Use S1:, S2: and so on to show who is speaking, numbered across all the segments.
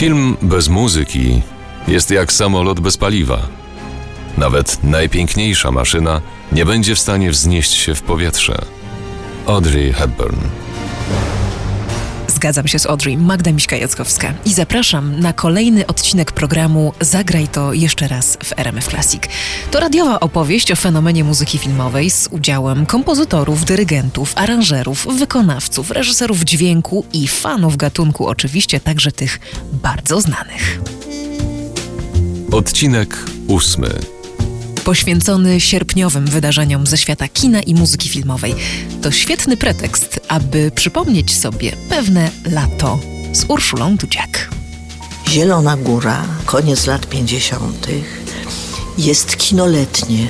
S1: Film bez muzyki jest jak samolot bez paliwa. Nawet najpiękniejsza maszyna nie będzie w stanie wznieść się w powietrze. Audrey Hepburn.
S2: Zgadzam się z Audrey, Magda Miśka-Jackowska i zapraszam na kolejny odcinek programu Zagraj to jeszcze raz w RMF Classic. To radiowa opowieść o fenomenie muzyki filmowej z udziałem kompozytorów, dyrygentów, aranżerów, wykonawców, reżyserów dźwięku i fanów gatunku, oczywiście także tych bardzo znanych.
S1: Odcinek ósmy.
S2: Poświęcony sierpniowym wydarzeniom ze świata kina i muzyki filmowej. To świetny pretekst, aby przypomnieć sobie pewne lato z Urszulą Dudziak.
S3: Zielona Góra, koniec lat 50. Jest kinoletnie.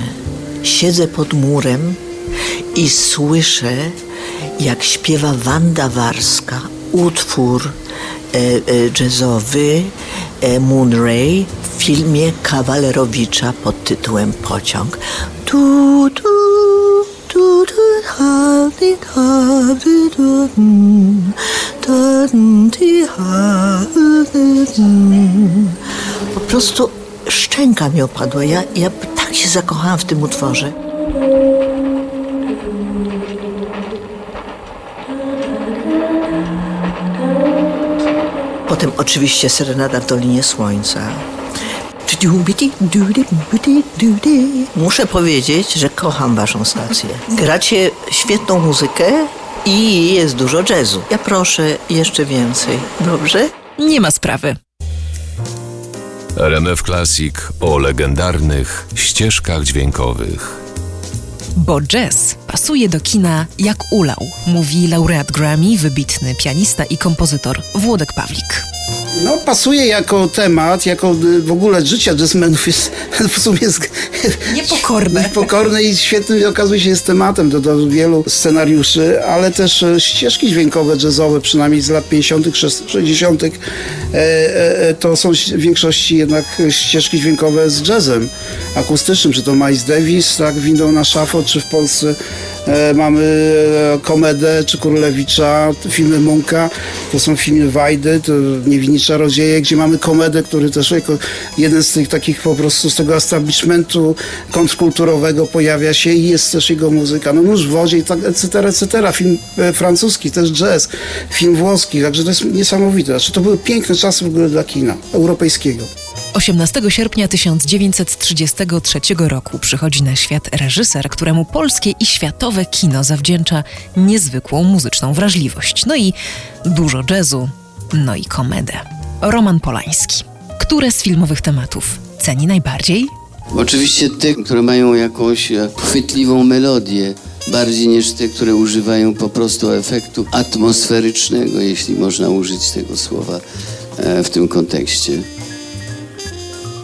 S3: Siedzę pod murem i słyszę, jak śpiewa Wanda Warska utwór e, e, jazzowy e, Moon Ray w filmie Kawalerowicza pod tytułem Pociąg. Tu, tu, tu, tu, mm. Po prostu szczęka mi opadła. Ja, ja tak się zakochałam w tym utworze. Potem oczywiście Serenada w Dolinie Słońca. Muszę powiedzieć, że kocham waszą stację. Gracie świetną muzykę i jest dużo jazzu. Ja proszę jeszcze więcej, dobrze?
S2: Nie ma sprawy.
S1: RMF Classic o legendarnych ścieżkach dźwiękowych.
S2: Bo jazz pasuje do kina jak ulał, mówi laureat Grammy, wybitny pianista i kompozytor Włodek Pawlik.
S4: No, pasuje jako temat, jako y, w ogóle życie jazzmenów jest w sumie jest
S2: Niepokorne.
S4: niepokorne i świetny okazuje się jest tematem do, do wielu scenariuszy, ale też e, ścieżki dźwiękowe jazzowe, przynajmniej z lat 50., 60., e, e, to są w większości jednak ścieżki dźwiękowe z jazzem akustycznym, czy to Miles Davis, tak, windą na szafo, czy w Polsce mamy e, Komedę, czy Królewicza, filmy Munka, to są filmy Wajdy, to Niewinni Czarodzieje, gdzie mamy Komedę, który też jako jeden z tych takich po prostu z tego establishmentu kontrkulturowego pojawia się i jest też jego muzyka. No nóż w wodzie i tak, etc., etc. Film e, francuski, też jazz, film włoski, także to jest niesamowite. Znaczy, to były piękne czasy w ogóle dla kina europejskiego.
S2: 18 sierpnia 1933 roku przychodzi na świat reżyser, któremu polskie i światowe kino zawdzięcza niezwykłą muzyczną wrażliwość. No i dużo jazzu, no i komedę. Roman Polański. Które z filmowych tematów ceni najbardziej?
S5: Oczywiście te, które mają jakąś chwytliwą melodię, bardziej niż te, które używają po prostu efektu atmosferycznego, jeśli można użyć tego słowa e, w tym kontekście.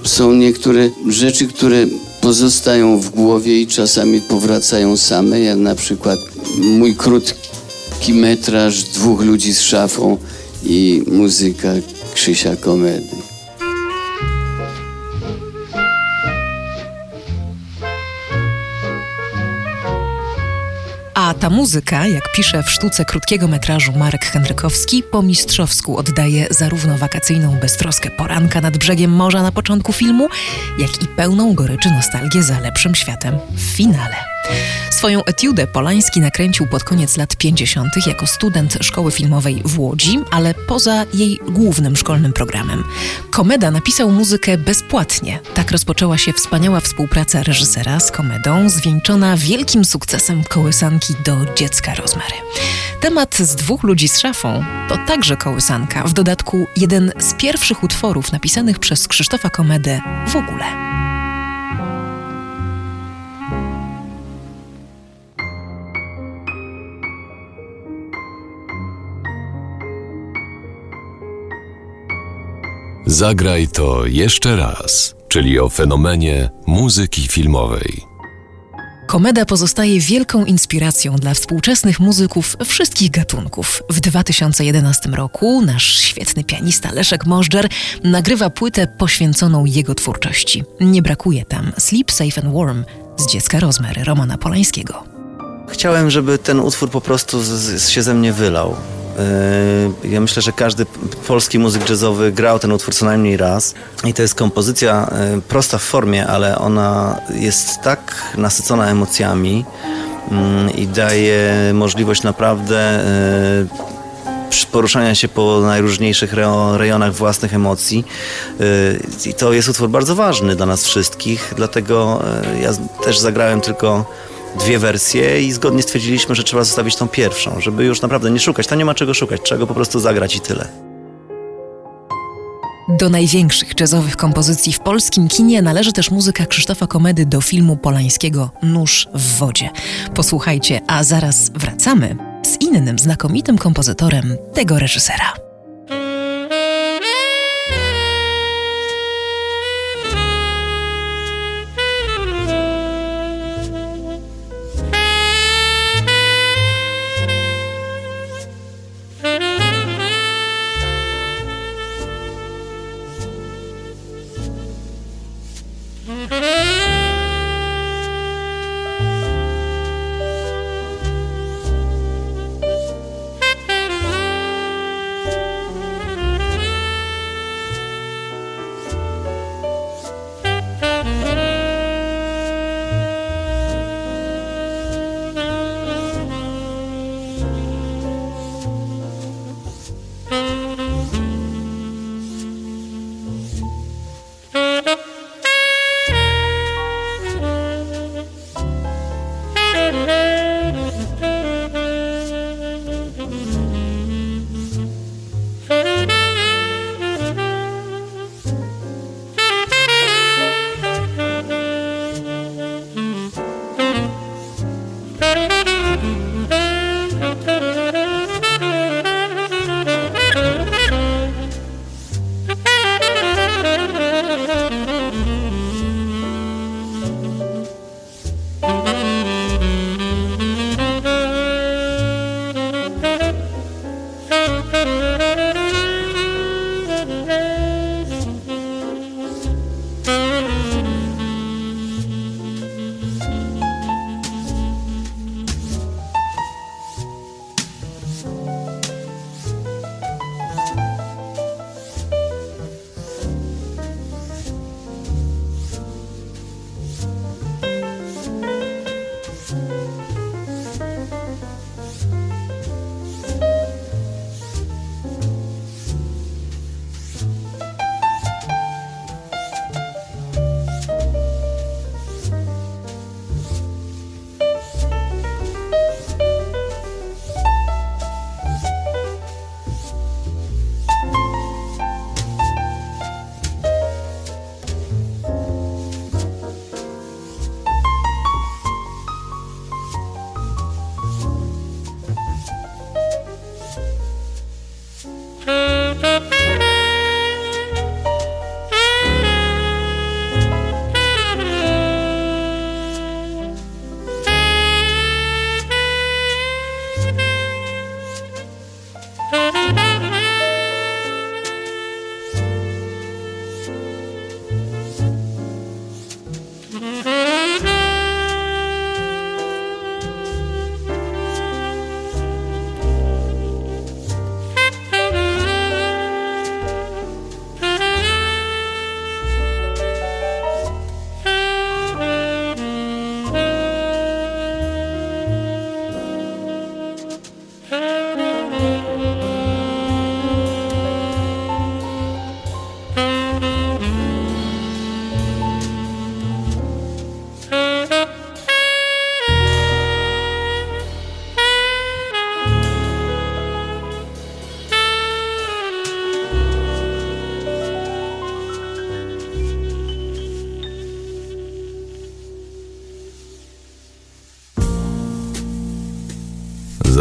S5: Są niektóre rzeczy, które pozostają w głowie i czasami powracają same, jak na przykład mój krótki metraż dwóch ludzi z szafą i muzyka Krzysia Komedy.
S2: A ta muzyka, jak pisze w sztuce krótkiego metrażu Marek Henrykowski, po mistrzowsku oddaje zarówno wakacyjną beztroskę poranka nad brzegiem morza na początku filmu, jak i pełną goryczy nostalgię za lepszym światem w finale. Swoją etiudę Polański nakręcił pod koniec lat 50. jako student szkoły filmowej w Łodzi, ale poza jej głównym szkolnym programem. Komeda napisał muzykę bezpłatnie. Tak rozpoczęła się wspaniała współpraca reżysera z komedą, zwieńczona wielkim sukcesem kołysanki do dziecka Rozmary. Temat z dwóch ludzi z szafą to także kołysanka, w dodatku jeden z pierwszych utworów napisanych przez Krzysztofa Komedę w ogóle.
S1: Zagraj to jeszcze raz, czyli o fenomenie muzyki filmowej.
S2: Komeda pozostaje wielką inspiracją dla współczesnych muzyków wszystkich gatunków. W 2011 roku nasz świetny pianista Leszek Możdżer nagrywa płytę poświęconą jego twórczości. Nie brakuje tam Sleep Safe and Warm z dziecka Rozmary Romana Polańskiego.
S6: Chciałem, żeby ten utwór po prostu z, z się ze mnie wylał. Yy, ja myślę, że każdy polski muzyk jazzowy grał ten utwór co najmniej raz. I to jest kompozycja yy, prosta w formie, ale ona jest tak nasycona emocjami yy, i daje możliwość naprawdę poruszania się po najróżniejszych rejonach własnych emocji. I to jest utwór bardzo ważny dla nas wszystkich, dlatego ja też zagrałem tylko dwie wersje i zgodnie stwierdziliśmy, że trzeba zostawić tą pierwszą, żeby już naprawdę nie szukać. Tam nie ma czego szukać, czego po prostu zagrać i tyle.
S2: Do największych jazzowych kompozycji w polskim kinie należy też muzyka Krzysztofa Komedy do filmu Polańskiego Nóż w wodzie. Posłuchajcie, a zaraz wracamy z innym znakomitym kompozytorem tego reżysera.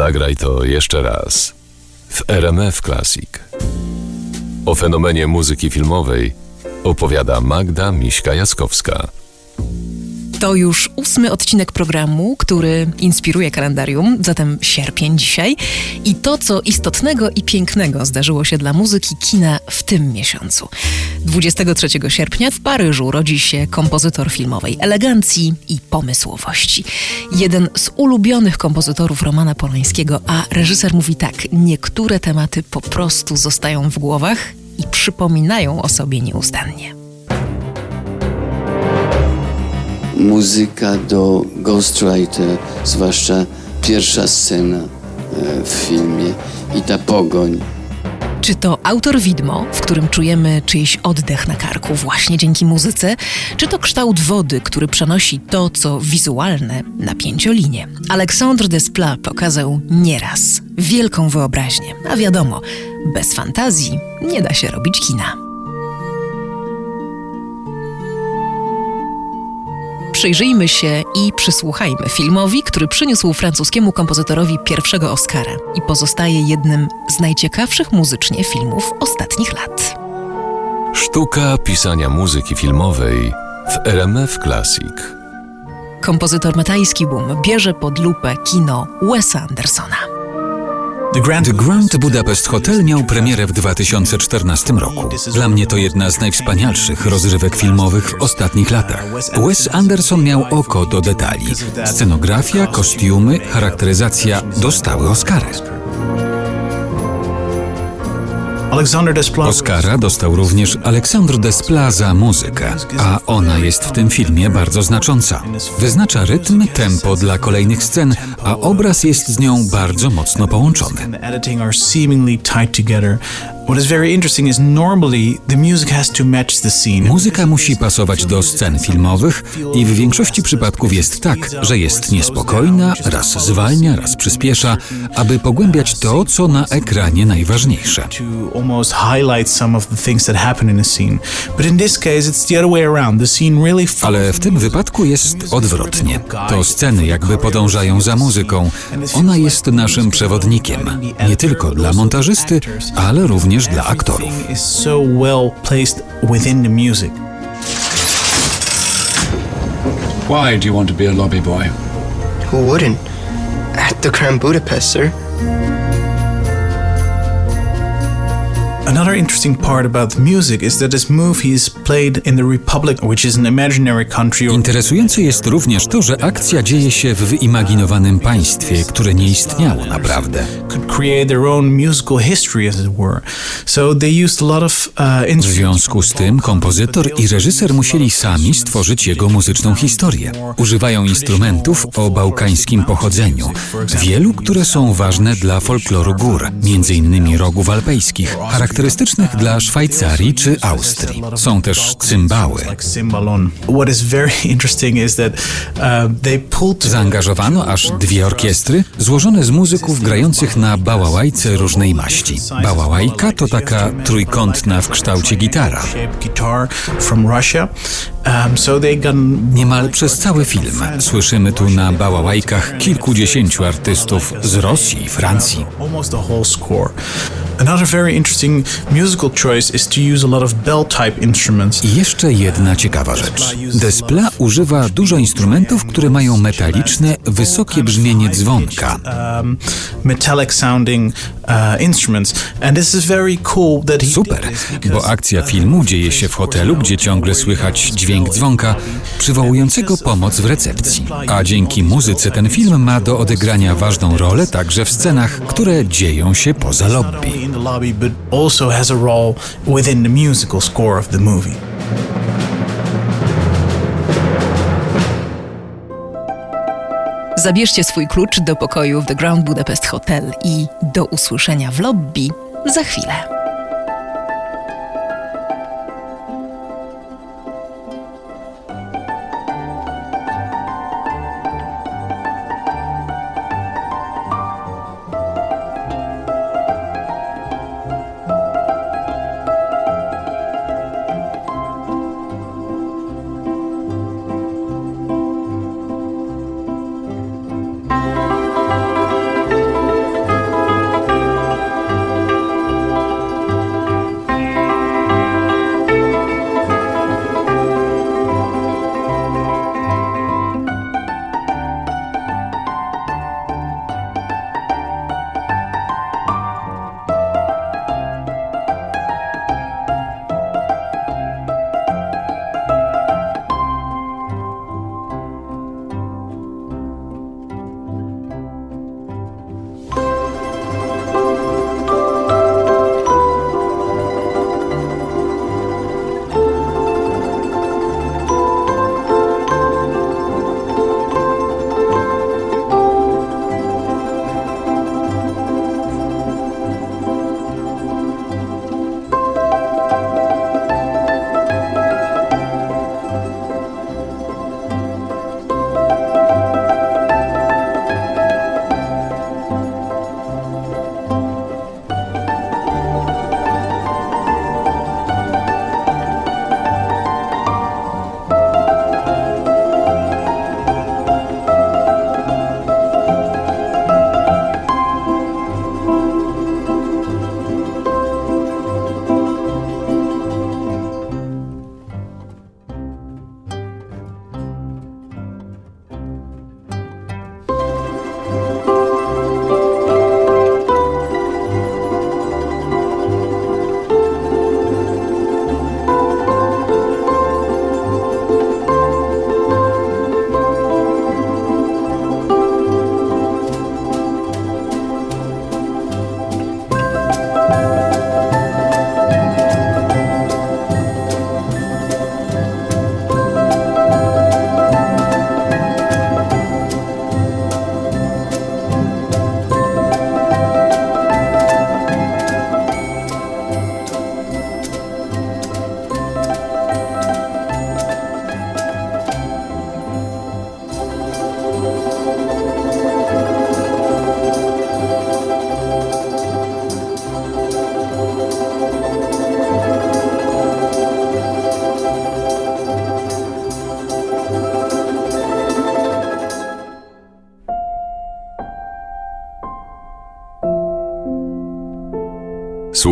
S1: Zagraj to jeszcze raz w RMF Classic. O fenomenie muzyki filmowej opowiada Magda Miśka-Jaskowska.
S2: To już ósmy odcinek programu, który inspiruje kalendarium, zatem sierpień dzisiaj. I to, co istotnego i pięknego zdarzyło się dla muzyki kina w tym miesiącu. 23 sierpnia w Paryżu rodzi się kompozytor filmowej elegancji i pomysłowości. Jeden z ulubionych kompozytorów Romana Polańskiego, a reżyser mówi tak: niektóre tematy po prostu zostają w głowach i przypominają o sobie nieustannie.
S5: Muzyka do Ghostwriter, zwłaszcza pierwsza scena e, w filmie i ta pogoń.
S2: Czy to autor widmo, w którym czujemy czyjś oddech na karku właśnie dzięki muzyce, czy to kształt wody, który przenosi to, co wizualne, na pięciolinie. Alexandre Desplat pokazał nieraz wielką wyobraźnię, a wiadomo, bez fantazji nie da się robić kina. Przyjrzyjmy się i przysłuchajmy filmowi, który przyniósł francuskiemu kompozytorowi pierwszego Oscara i pozostaje jednym z najciekawszych muzycznie filmów ostatnich lat.
S1: Sztuka pisania muzyki filmowej w RMF Classic.
S2: Kompozytor metajski Boom bierze pod lupę kino Wesa Andersona.
S7: The Grand Budapest Hotel miał premierę w 2014 roku. Dla mnie to jedna z najwspanialszych rozrywek filmowych w ostatnich latach. Wes Anderson miał oko do detali. Scenografia, kostiumy, charakteryzacja dostały Oscary. Oscara dostał również Aleksandr Desplat za muzykę, a ona jest w tym filmie bardzo znacząca. Wyznacza rytm, tempo dla kolejnych scen, a obraz jest z nią bardzo mocno połączony. Muzyka musi pasować do scen filmowych i w większości przypadków jest tak, że jest niespokojna, raz zwalnia, raz przyspiesza, aby pogłębiać to, co na ekranie najważniejsze. Ale w tym wypadku jest odwrotnie. To sceny jakby podążają za muzyką. Ona jest naszym przewodnikiem, nie tylko dla montażysty, ale również również dla aktorów.
S8: Why do you want to be a lobby boy?
S9: Who wouldn't? At the Grand Budapest, sir.
S10: Another interesting part about music is that this movie is played in the Republic, which is an imaginary country.
S7: Interesujące jest również to, że akcja dzieje się w wyimaginowanym państwie, które nie istniało naprawdę.
S10: Could create their own musical history, as it were. So they used a lot of
S7: uh, W związku z tym kompozytor i reżyser musieli sami stworzyć jego muzyczną historię. Używają instrumentów o bałkańskim pochodzeniu, wielu, które są ważne dla folkloru gór, między innymi rogów alpejskich, charakterystycznych dla Szwajcarii czy Austrii. Są też cymbały. Zaangażowano aż dwie orkiestry złożone z muzyków grających na bałałajce różnej maści. Bałałajka to taka trójkątna w kształcie gitara. Um, Niemal przez cały film słyszymy tu na bałałajkach kilkudziesięciu artystów z Rosji i Francji.
S10: Another very interesting musical choice is to use a lot of bell-type instruments.
S7: I jeszcze jedna ciekawa rzecz. Desplat używa dużo instrumentów, które mają metaliczne, wysokie brzmienie dzwonka. Um,
S10: metallic sounding uh, instruments. And this is very cool that he
S7: Super, bo akcja filmu dzieje się w hotelu, gdzie ciągle słychać dźwięk dzwonka, przywołującego pomoc w recepcji. A dzięki muzyce ten film ma do odegrania ważną rolę także w scenach, które dzieją się poza lobby
S10: also has a role within the musical score of the movie.
S2: Zabierzcie swój klucz do pokoju w The Grand Budapest Hotel i do usłyszenia w lobby za chwilę.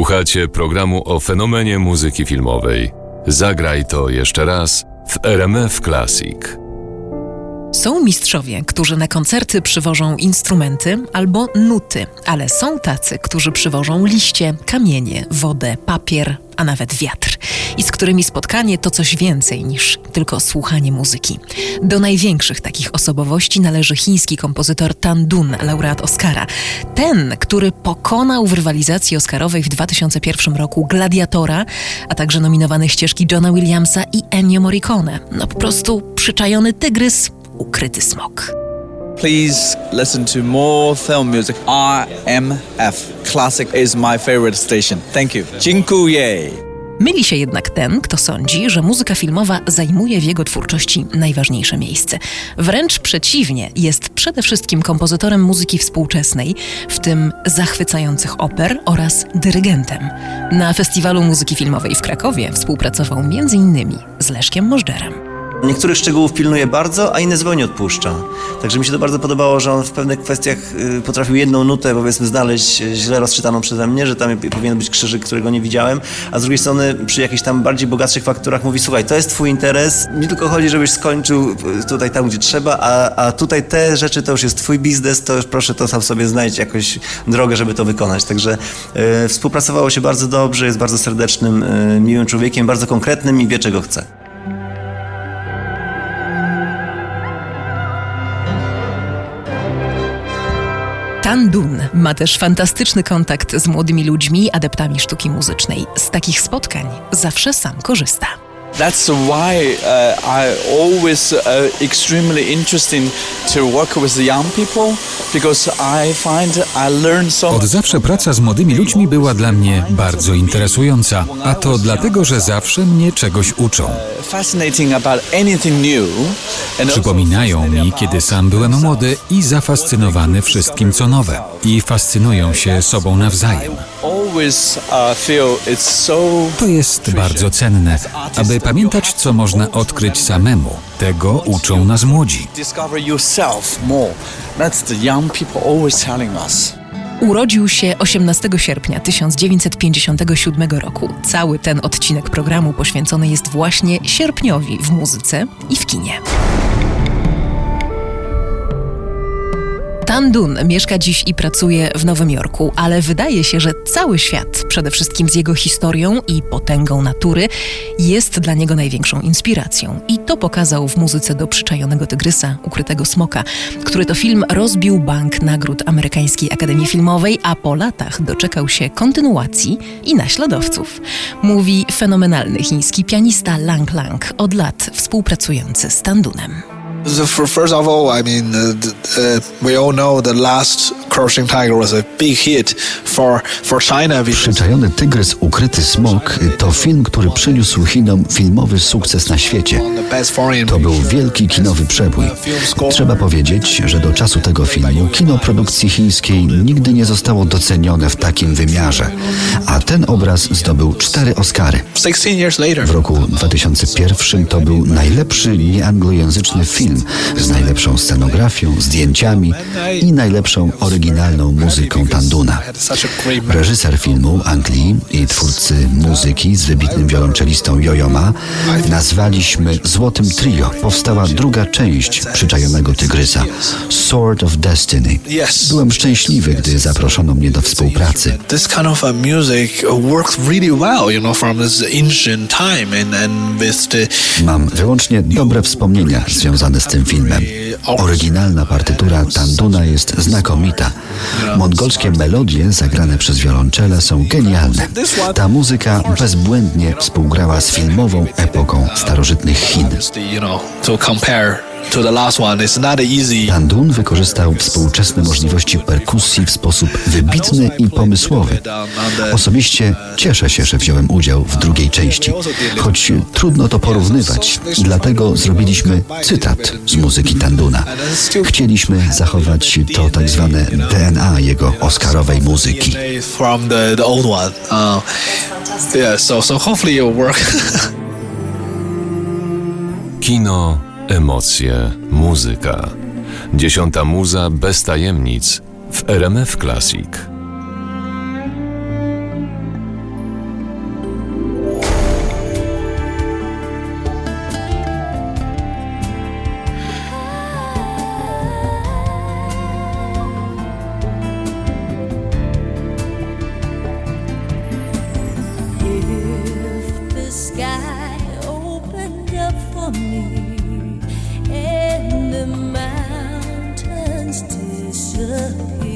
S1: Słuchacie programu o fenomenie muzyki filmowej. Zagraj to jeszcze raz w RMF Classic.
S2: Są mistrzowie, którzy na koncerty przywożą instrumenty albo nuty, ale są tacy, którzy przywożą liście, kamienie, wodę, papier, a nawet wiatr i z którymi spotkanie to coś więcej niż tylko słuchanie muzyki. Do największych takich osobowości należy chiński kompozytor Tan Dun, laureat Oscara. Ten, który pokonał w rywalizacji oscarowej w 2001 roku Gladiatora, a także nominowane ścieżki Johna Williamsa i Ennio Morricone. No po prostu przyczajony tygrys, ukryty smok.
S8: Please listen to more film music. RMF Classic is my favorite station. Thank you. Dziękuję.
S2: Myli się jednak ten, kto sądzi, że muzyka filmowa zajmuje w jego twórczości najważniejsze miejsce. Wręcz przeciwnie, jest przede wszystkim kompozytorem muzyki współczesnej, w tym zachwycających oper oraz dyrygentem. Na Festiwalu Muzyki Filmowej w Krakowie współpracował m.in. z Leszkiem Możdżerem.
S6: Niektórych szczegółów pilnuje bardzo, a inne zupełnie odpuszcza. Także mi się to bardzo podobało, że on w pewnych kwestiach y, potrafił jedną nutę, powiedzmy, znaleźć y, źle rozczytaną przeze mnie, że tam powinien być krzyżyk, którego nie widziałem, a z drugiej strony przy jakichś tam bardziej bogatszych fakturach mówi, słuchaj, to jest twój interes, mi tylko chodzi, żebyś skończył y, tutaj tam, gdzie trzeba, a, a tutaj te rzeczy to już jest twój biznes, to już proszę to tam sobie znajdź jakąś drogę, żeby to wykonać. Także współpracowało się bardzo dobrze, jest bardzo serdecznym, miłym człowiekiem, bardzo konkretnym i wie, czego chce.
S2: Tan Dun ma też fantastyczny kontakt z młodymi ludźmi, adeptami sztuki muzycznej. Z takich spotkań zawsze sam korzysta.
S8: That's why uh, I always uh, extremely interesting to work with young people because I find I learn so
S7: Od zawsze praca z młodymi ludźmi była dla mnie bardzo interesująca, a to dlatego, że zawsze mnie czegoś uczą.
S8: fascinating about anything new. And also
S7: Przypominają mi, kiedy sam byłem młody i zafascynowany wszystkim, co nowe. I fascynują się sobą nawzajem.
S8: uh,
S7: To jest bardzo cenne, aby pamiętać, co można odkryć samemu. Tego uczą nas młodzi.
S2: Urodził się 18 sierpnia 1957 roku. Cały ten odcinek programu poświęcony jest właśnie sierpniowi w muzyce i w kinie. Tan Dun mieszka dziś i pracuje w Nowym Jorku, ale wydaje się, że cały świat, przede wszystkim z jego historią i potęgą natury, jest dla niego największą inspiracją. I to pokazał w muzyce do przyczajonego tygrysa, ukrytego smoka, który to film rozbił bank nagród Amerykańskiej Akademii Filmowej, a po latach doczekał się kontynuacji i naśladowców. Mówi fenomenalny chiński pianista Lang Lang, od lat współpracujący z Tan Dunem.
S11: The, first of all, I mean, uh, th- uh, we all know the last Crouching Tiger was a big hit for for China.
S12: Przyczajony tygrys, ukryty smok to film, który przyniósł Chinom filmowy sukces na świecie.
S11: the
S12: To był wielki kinowy przebój. Trzeba powiedzieć, że do czasu tego filmu kino produkcji chińskiej nigdy nie zostało docenione w takim wymiarze, a ten obraz zdobył cztery Oscary.
S11: 16 years later.
S12: W roku 2001 to był najlepszy nieanglojęzyczny film z najlepszą scenografią, zdjęciami i najlepszą oryginalną muzyką Tanduna. Reżyser filmu Ang Lee i twórcy muzyki z wybitnym wiolonczelistą Yo-Yo Ma nazwaliśmy Złotym Trio. Powstała druga część przyczajonego tygrysa, Sword of Destiny. Byłem szczęśliwy, gdy zaproszono mnie do współpracy.
S11: This kind of uh, music uh, works really well, you know, from this ancient time and and with the
S12: Mam wyłącznie dobre wspomnienia związane z tym filmem. Oryginalna partytura Tanduna jest znakomita. Mongolskie melodie zagrane przez wiolonczele są genialne. Ta muzyka bezbłędnie współgrała z filmową epoką starożytnych Chin.
S11: You know to compare to the last one. It's not easy.
S12: Tandun wykorzystał współczesne możliwości perkusji w sposób wybitny i pomysłowy. Osobiście cieszę się, że wziąłem udział w drugiej części, choć trudno to porównywać, dlatego zrobiliśmy cytat z muzyki Tanduna. Chcieliśmy zachować to tak zwane DNA jego oscarowej muzyki.
S11: from the, the old one. Yeah, so so hopefully it'll work.
S1: Kino, emocje, muzyka. Dziesiąta muza bez tajemnic w RMF Classic. 舍一。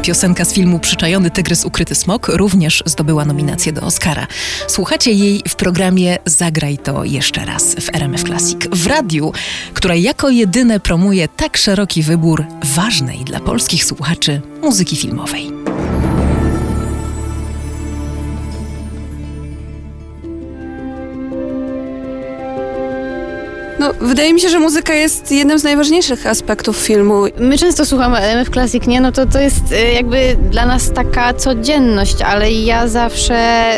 S2: Piosenka z filmu Przyczajony tygrys, ukryty smok również zdobyła nominację do Oscara. Słuchacie jej w programie Zagraj to jeszcze raz w RMF Classic. W radiu, która jako jedyne promuje tak szeroki wybór ważnej dla polskich słuchaczy muzyki filmowej.
S13: No, wydaje mi się, że muzyka jest jednym z najważniejszych aspektów filmu.
S14: My często słuchamy LMF Classic, nie? No to to jest y, jakby dla nas taka codzienność, ale ja zawsze,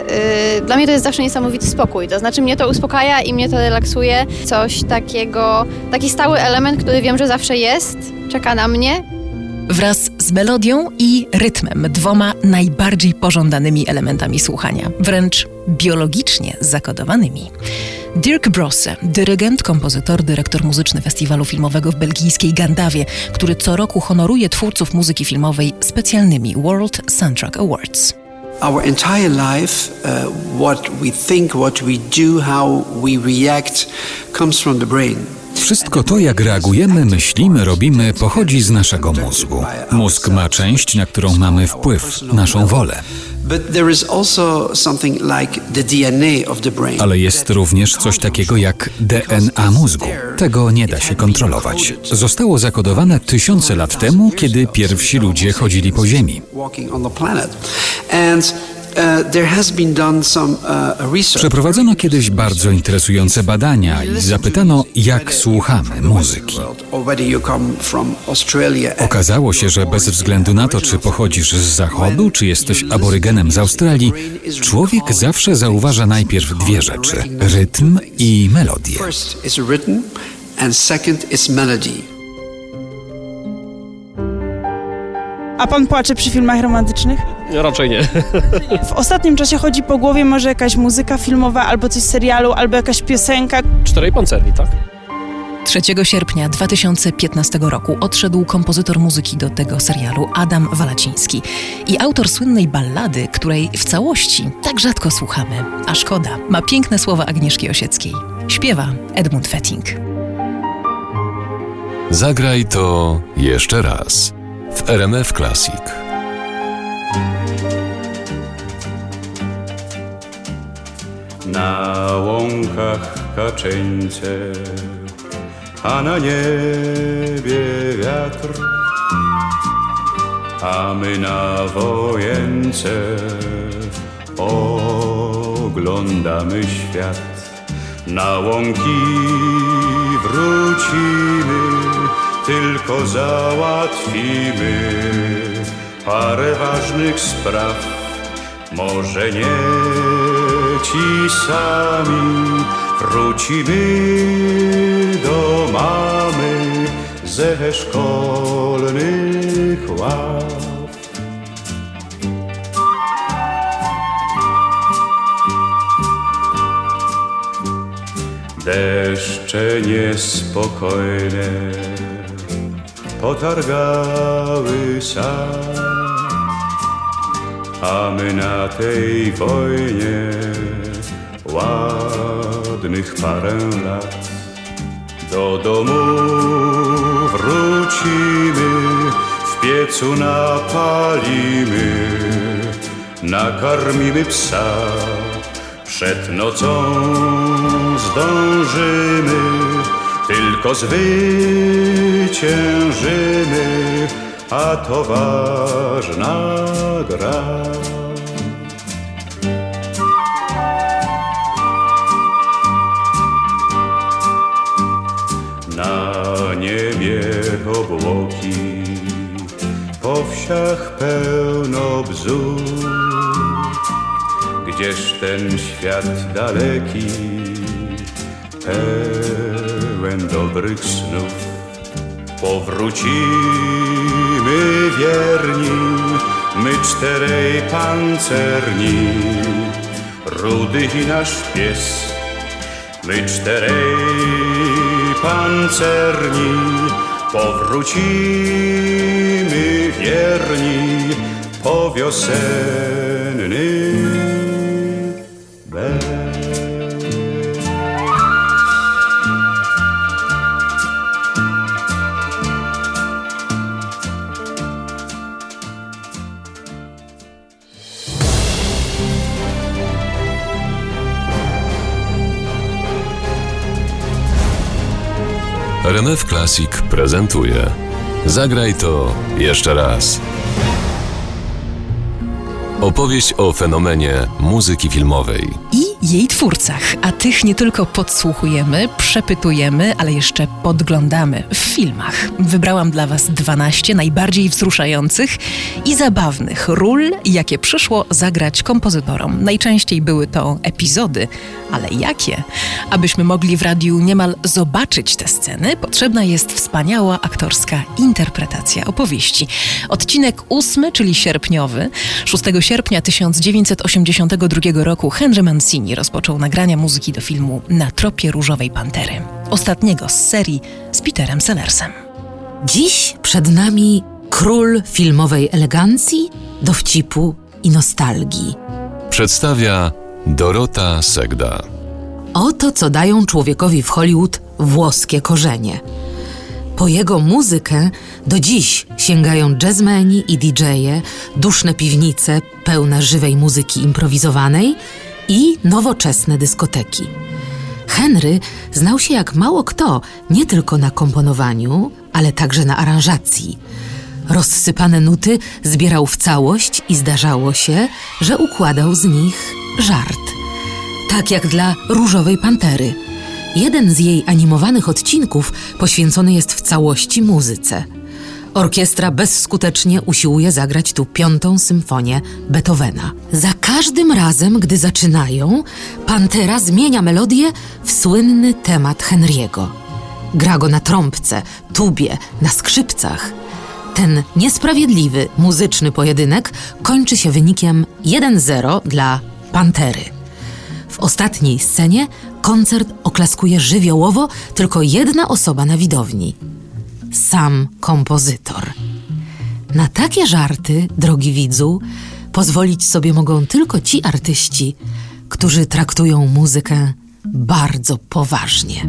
S14: y, dla mnie to jest zawsze niesamowity spokój. To znaczy mnie to uspokaja i mnie to relaksuje. Coś takiego, taki stały element, który wiem, że zawsze jest, czeka na mnie.
S2: Wraz z melodią i rytmem, dwoma najbardziej pożądanymi elementami słuchania, wręcz biologicznie zakodowanymi. Dirk Brosse, dyrygent, kompozytor, dyrektor muzyczny festiwalu filmowego w belgijskiej Gandawie, który co roku honoruje twórców muzyki filmowej specjalnymi World Soundtrack Awards.
S15: Our entire life, uh, what we think, what we do, how we react, comes from the brain.
S7: Wszystko to, jak reagujemy, myślimy, robimy, pochodzi z naszego mózgu. Mózg ma część, na którą mamy wpływ, naszą wolę. Ale jest również coś takiego jak DNA mózgu. Tego nie da się kontrolować. Zostało zakodowane tysiące lat temu, kiedy pierwsi ludzie chodzili po Ziemi. Przeprowadzono kiedyś bardzo interesujące badania i zapytano, jak słuchamy muzyki. Okazało się, że bez względu na to, czy pochodzisz z zachodu, czy jesteś aborygenem z Australii, człowiek zawsze zauważa najpierw dwie rzeczy: rytm i melodię.
S16: A pan płacze przy filmach romantycznych?
S17: Raczej nie.
S16: W ostatnim czasie chodzi po głowie może jakaś muzyka filmowa, albo coś z serialu, albo jakaś piosenka.
S17: Czterej pancerni, tak?
S2: 3 sierpnia 2015 roku odszedł kompozytor muzyki do tego serialu Adam Walaciński i autor słynnej ballady, której w całości tak rzadko słuchamy, a szkoda, ma piękne słowa Agnieszki Osieckiej. Śpiewa Edmund Fetting.
S1: Zagraj to jeszcze raz w RMF Classic.
S18: Na łąkach kaczeńce, a na niebie wiatr, a my na wojence oglądamy świat. Na łąki wrócimy, tylko załatwimy parę ważnych spraw. Może nie ci sami wrócimy do mamy ze szkolnych ław. Deszcze niespokojne potargały sad, a my na tej wojnie ładnych parę lat. Do domu wrócimy, w piecu napalimy, nakarmimy psa, przed nocą zdążymy, tylko zwyciężymy, a to ważna gra. Na niebie obłoki, po wsiach pełno bzów, gdzież ten świat daleki, pełen dobrych snów. Powrócimy wierni, my czterej pancerni, rudy i nasz pies. My czterej pancerni, powrócimy wierni po wiosenny
S1: RMF Classic prezentuje Zagraj to jeszcze raz. Opowieść o fenomenie muzyki filmowej.
S2: I jej twórcach, a tych nie tylko podsłuchujemy, przepytujemy, ale jeszcze podglądamy w filmach. Wybrałam dla Was 12 najbardziej wzruszających i zabawnych ról, jakie przyszło zagrać kompozytorom. Najczęściej były to epizody, ale jakie? Abyśmy mogli w radiu niemal zobaczyć te sceny, potrzebna jest wspaniała aktorska interpretacja opowieści. Odcinek ósmy, czyli sierpniowy, 6 sierpnia 1982 roku Henry Mancini rozpoczął nagrania muzyki do filmu Na tropie Różowej Pantery, ostatniego z serii z Peterem Sellersem.
S19: Dziś przed nami król filmowej elegancji, dowcipu i nostalgii.
S1: Przedstawia Dorota Segda.
S19: Oto co dają człowiekowi w Hollywood włoskie korzenie. Po jego muzykę do dziś sięgają jazzmeni i DJ-e, duszne piwnice pełne żywej muzyki improwizowanej i nowoczesne dyskoteki. Henry znał się jak mało kto nie tylko na komponowaniu, ale także na aranżacji. Rozsypane nuty zbierał w całość i zdarzało się, że układał z nich żart. Tak jak dla Różowej Pantery. Jeden z jej animowanych odcinków poświęcony jest w całości muzyce. Orkiestra bezskutecznie usiłuje zagrać tu piątą symfonię Beethovena. Za każdym razem, gdy zaczynają, Pantera zmienia melodię w słynny temat Henry'ego. Gra go na trąbce, tubie, na skrzypcach. Ten niesprawiedliwy muzyczny pojedynek kończy się wynikiem 1-0 dla Pantery. W ostatniej scenie koncert oklaskuje żywiołowo tylko jedna osoba na widowni sam kompozytor. Na takie żarty, drogi widzu, pozwolić sobie mogą tylko ci artyści, którzy traktują muzykę bardzo poważnie.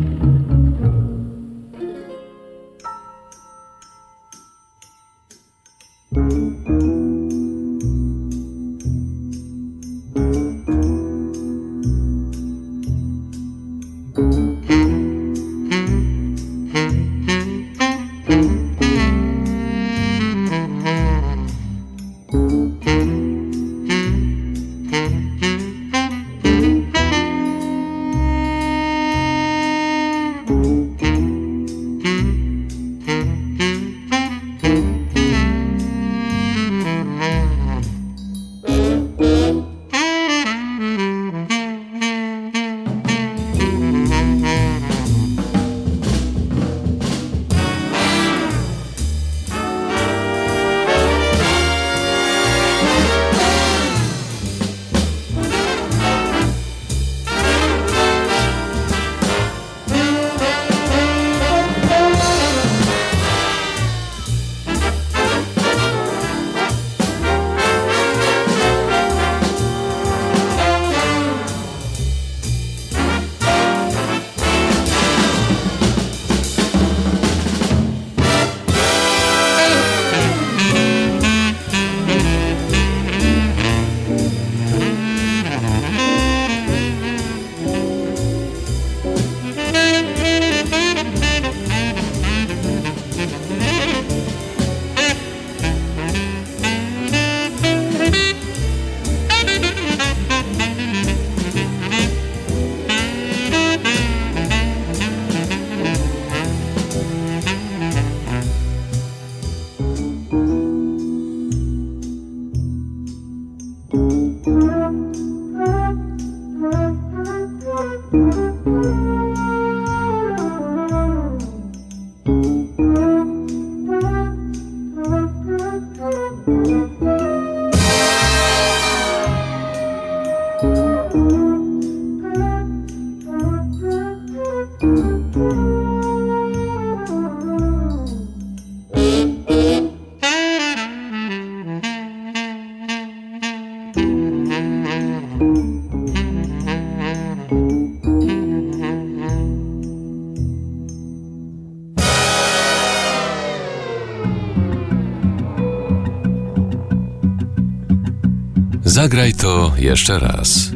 S1: Zagraj to jeszcze raz.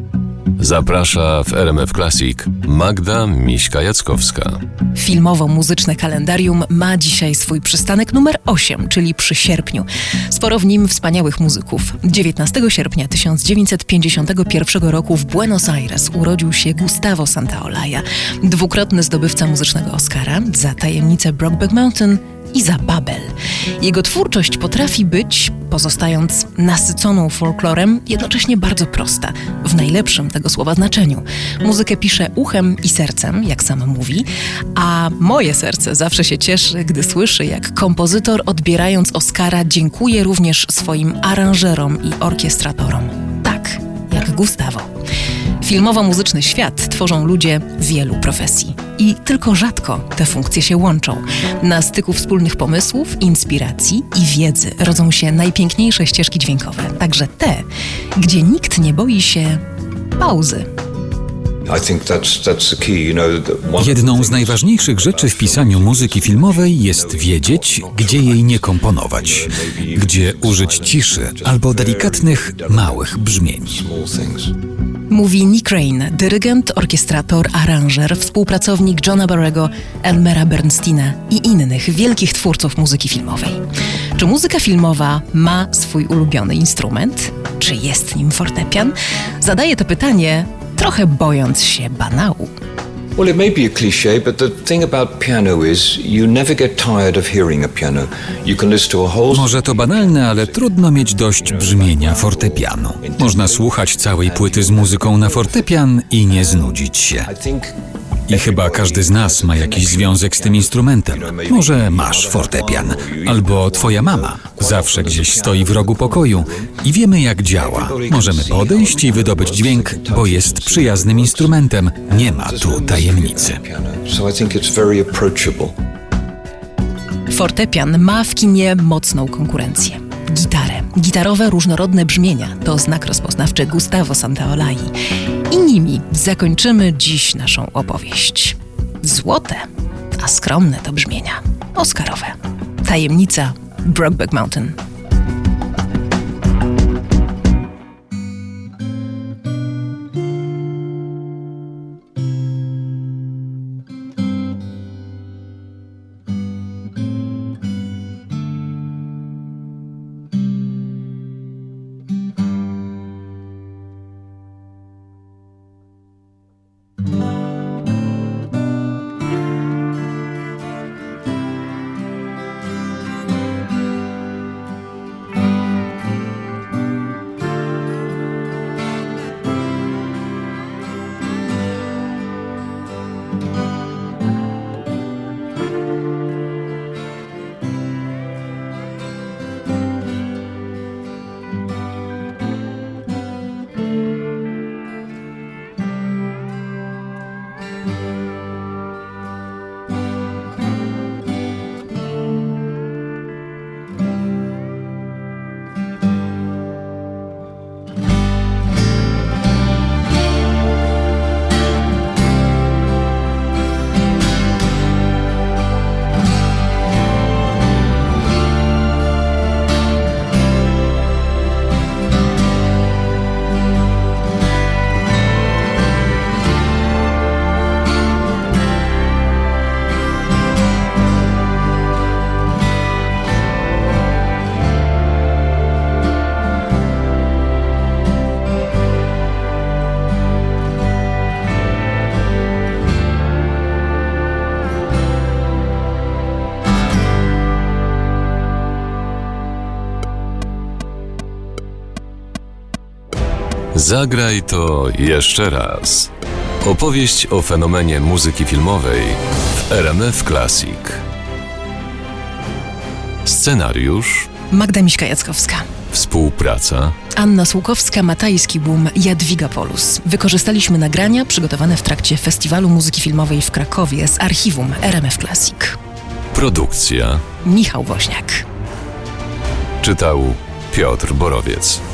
S1: Zaprasza w RMF Classic Magda Miśka-Jackowska.
S2: Filmowo-muzyczne kalendarium ma dzisiaj swój przystanek numer 8, czyli przy sierpniu. Sporo w nim wspaniałych muzyków. 19 sierpnia 1951 roku w Buenos Aires urodził się Gustavo Santaolalla, dwukrotny zdobywca muzycznego Oscara za tajemnicę Brokeback Mountain i za Babel. Jego twórczość potrafi być, pozostając nasyconą folklorem, jednocześnie bardzo prosta, w najlepszym tego słowa znaczeniu. Muzykę pisze uchem i sercem, jak sama mówi, a moje serce zawsze się cieszy, gdy słyszy, jak kompozytor odbierając Oscara dziękuje również swoim aranżerom i orkiestratorom. Tak, jak Gustavo. Filmowo-muzyczny świat tworzą ludzie wielu profesji. I tylko rzadko te funkcje się łączą. Na styku wspólnych pomysłów, inspiracji i wiedzy rodzą się najpiękniejsze ścieżki dźwiękowe, także te, gdzie nikt nie boi się pauzy.
S7: Jedną z najważniejszych rzeczy w pisaniu muzyki filmowej jest wiedzieć, gdzie jej nie komponować, gdzie użyć ciszy albo delikatnych, małych brzmień.
S2: Mówi Nick Rain, dyrygent, orkiestrator, aranżer, współpracownik Johna Barrego, Elmera Bernsteina i innych wielkich twórców muzyki filmowej. Czy muzyka filmowa ma swój ulubiony instrument? Czy jest nim fortepian? Zadaję to pytanie, trochę bojąc się banału.
S20: Well, it may be a cliche, but the thing about piano is you never get tired of hearing a piano. You can listen to a whole
S7: Może to banalne, ale trudno mieć dość brzmienia fortepianu. Można słuchać całej płyty z muzyką na fortepian i nie znudzić się. I chyba każdy z nas ma jakiś związek z tym instrumentem. Może masz fortepian, albo twoja mama zawsze gdzieś stoi w rogu pokoju i wiemy jak działa. Możemy podejść i wydobyć dźwięk, bo jest przyjaznym instrumentem. Nie ma tu tajemnicy.
S2: Fortepian ma w kinie mocną konkurencję. Gitarę. Gitarowe, różnorodne brzmienia to znak rozpoznawczy Gustavo Santaolai. I nimi zakończymy dziś naszą opowieść. Złote, a skromne to brzmienia. Oscarowe. Tajemnica Brokeback Mountain.
S1: Zagraj to jeszcze raz. Opowieść o fenomenie muzyki filmowej w RMF Classic. Scenariusz,
S2: Magda Miśka-Jackowska.
S1: współpraca,
S2: Anna Słukowska, Matajski Boom, Jadwiga Polus. Wykorzystaliśmy nagrania przygotowane w trakcie Festiwalu Muzyki Filmowej w Krakowie z archiwum RMF Classic.
S1: produkcja.
S2: Michał Woźniak.
S1: Czytał Piotr Borowiec.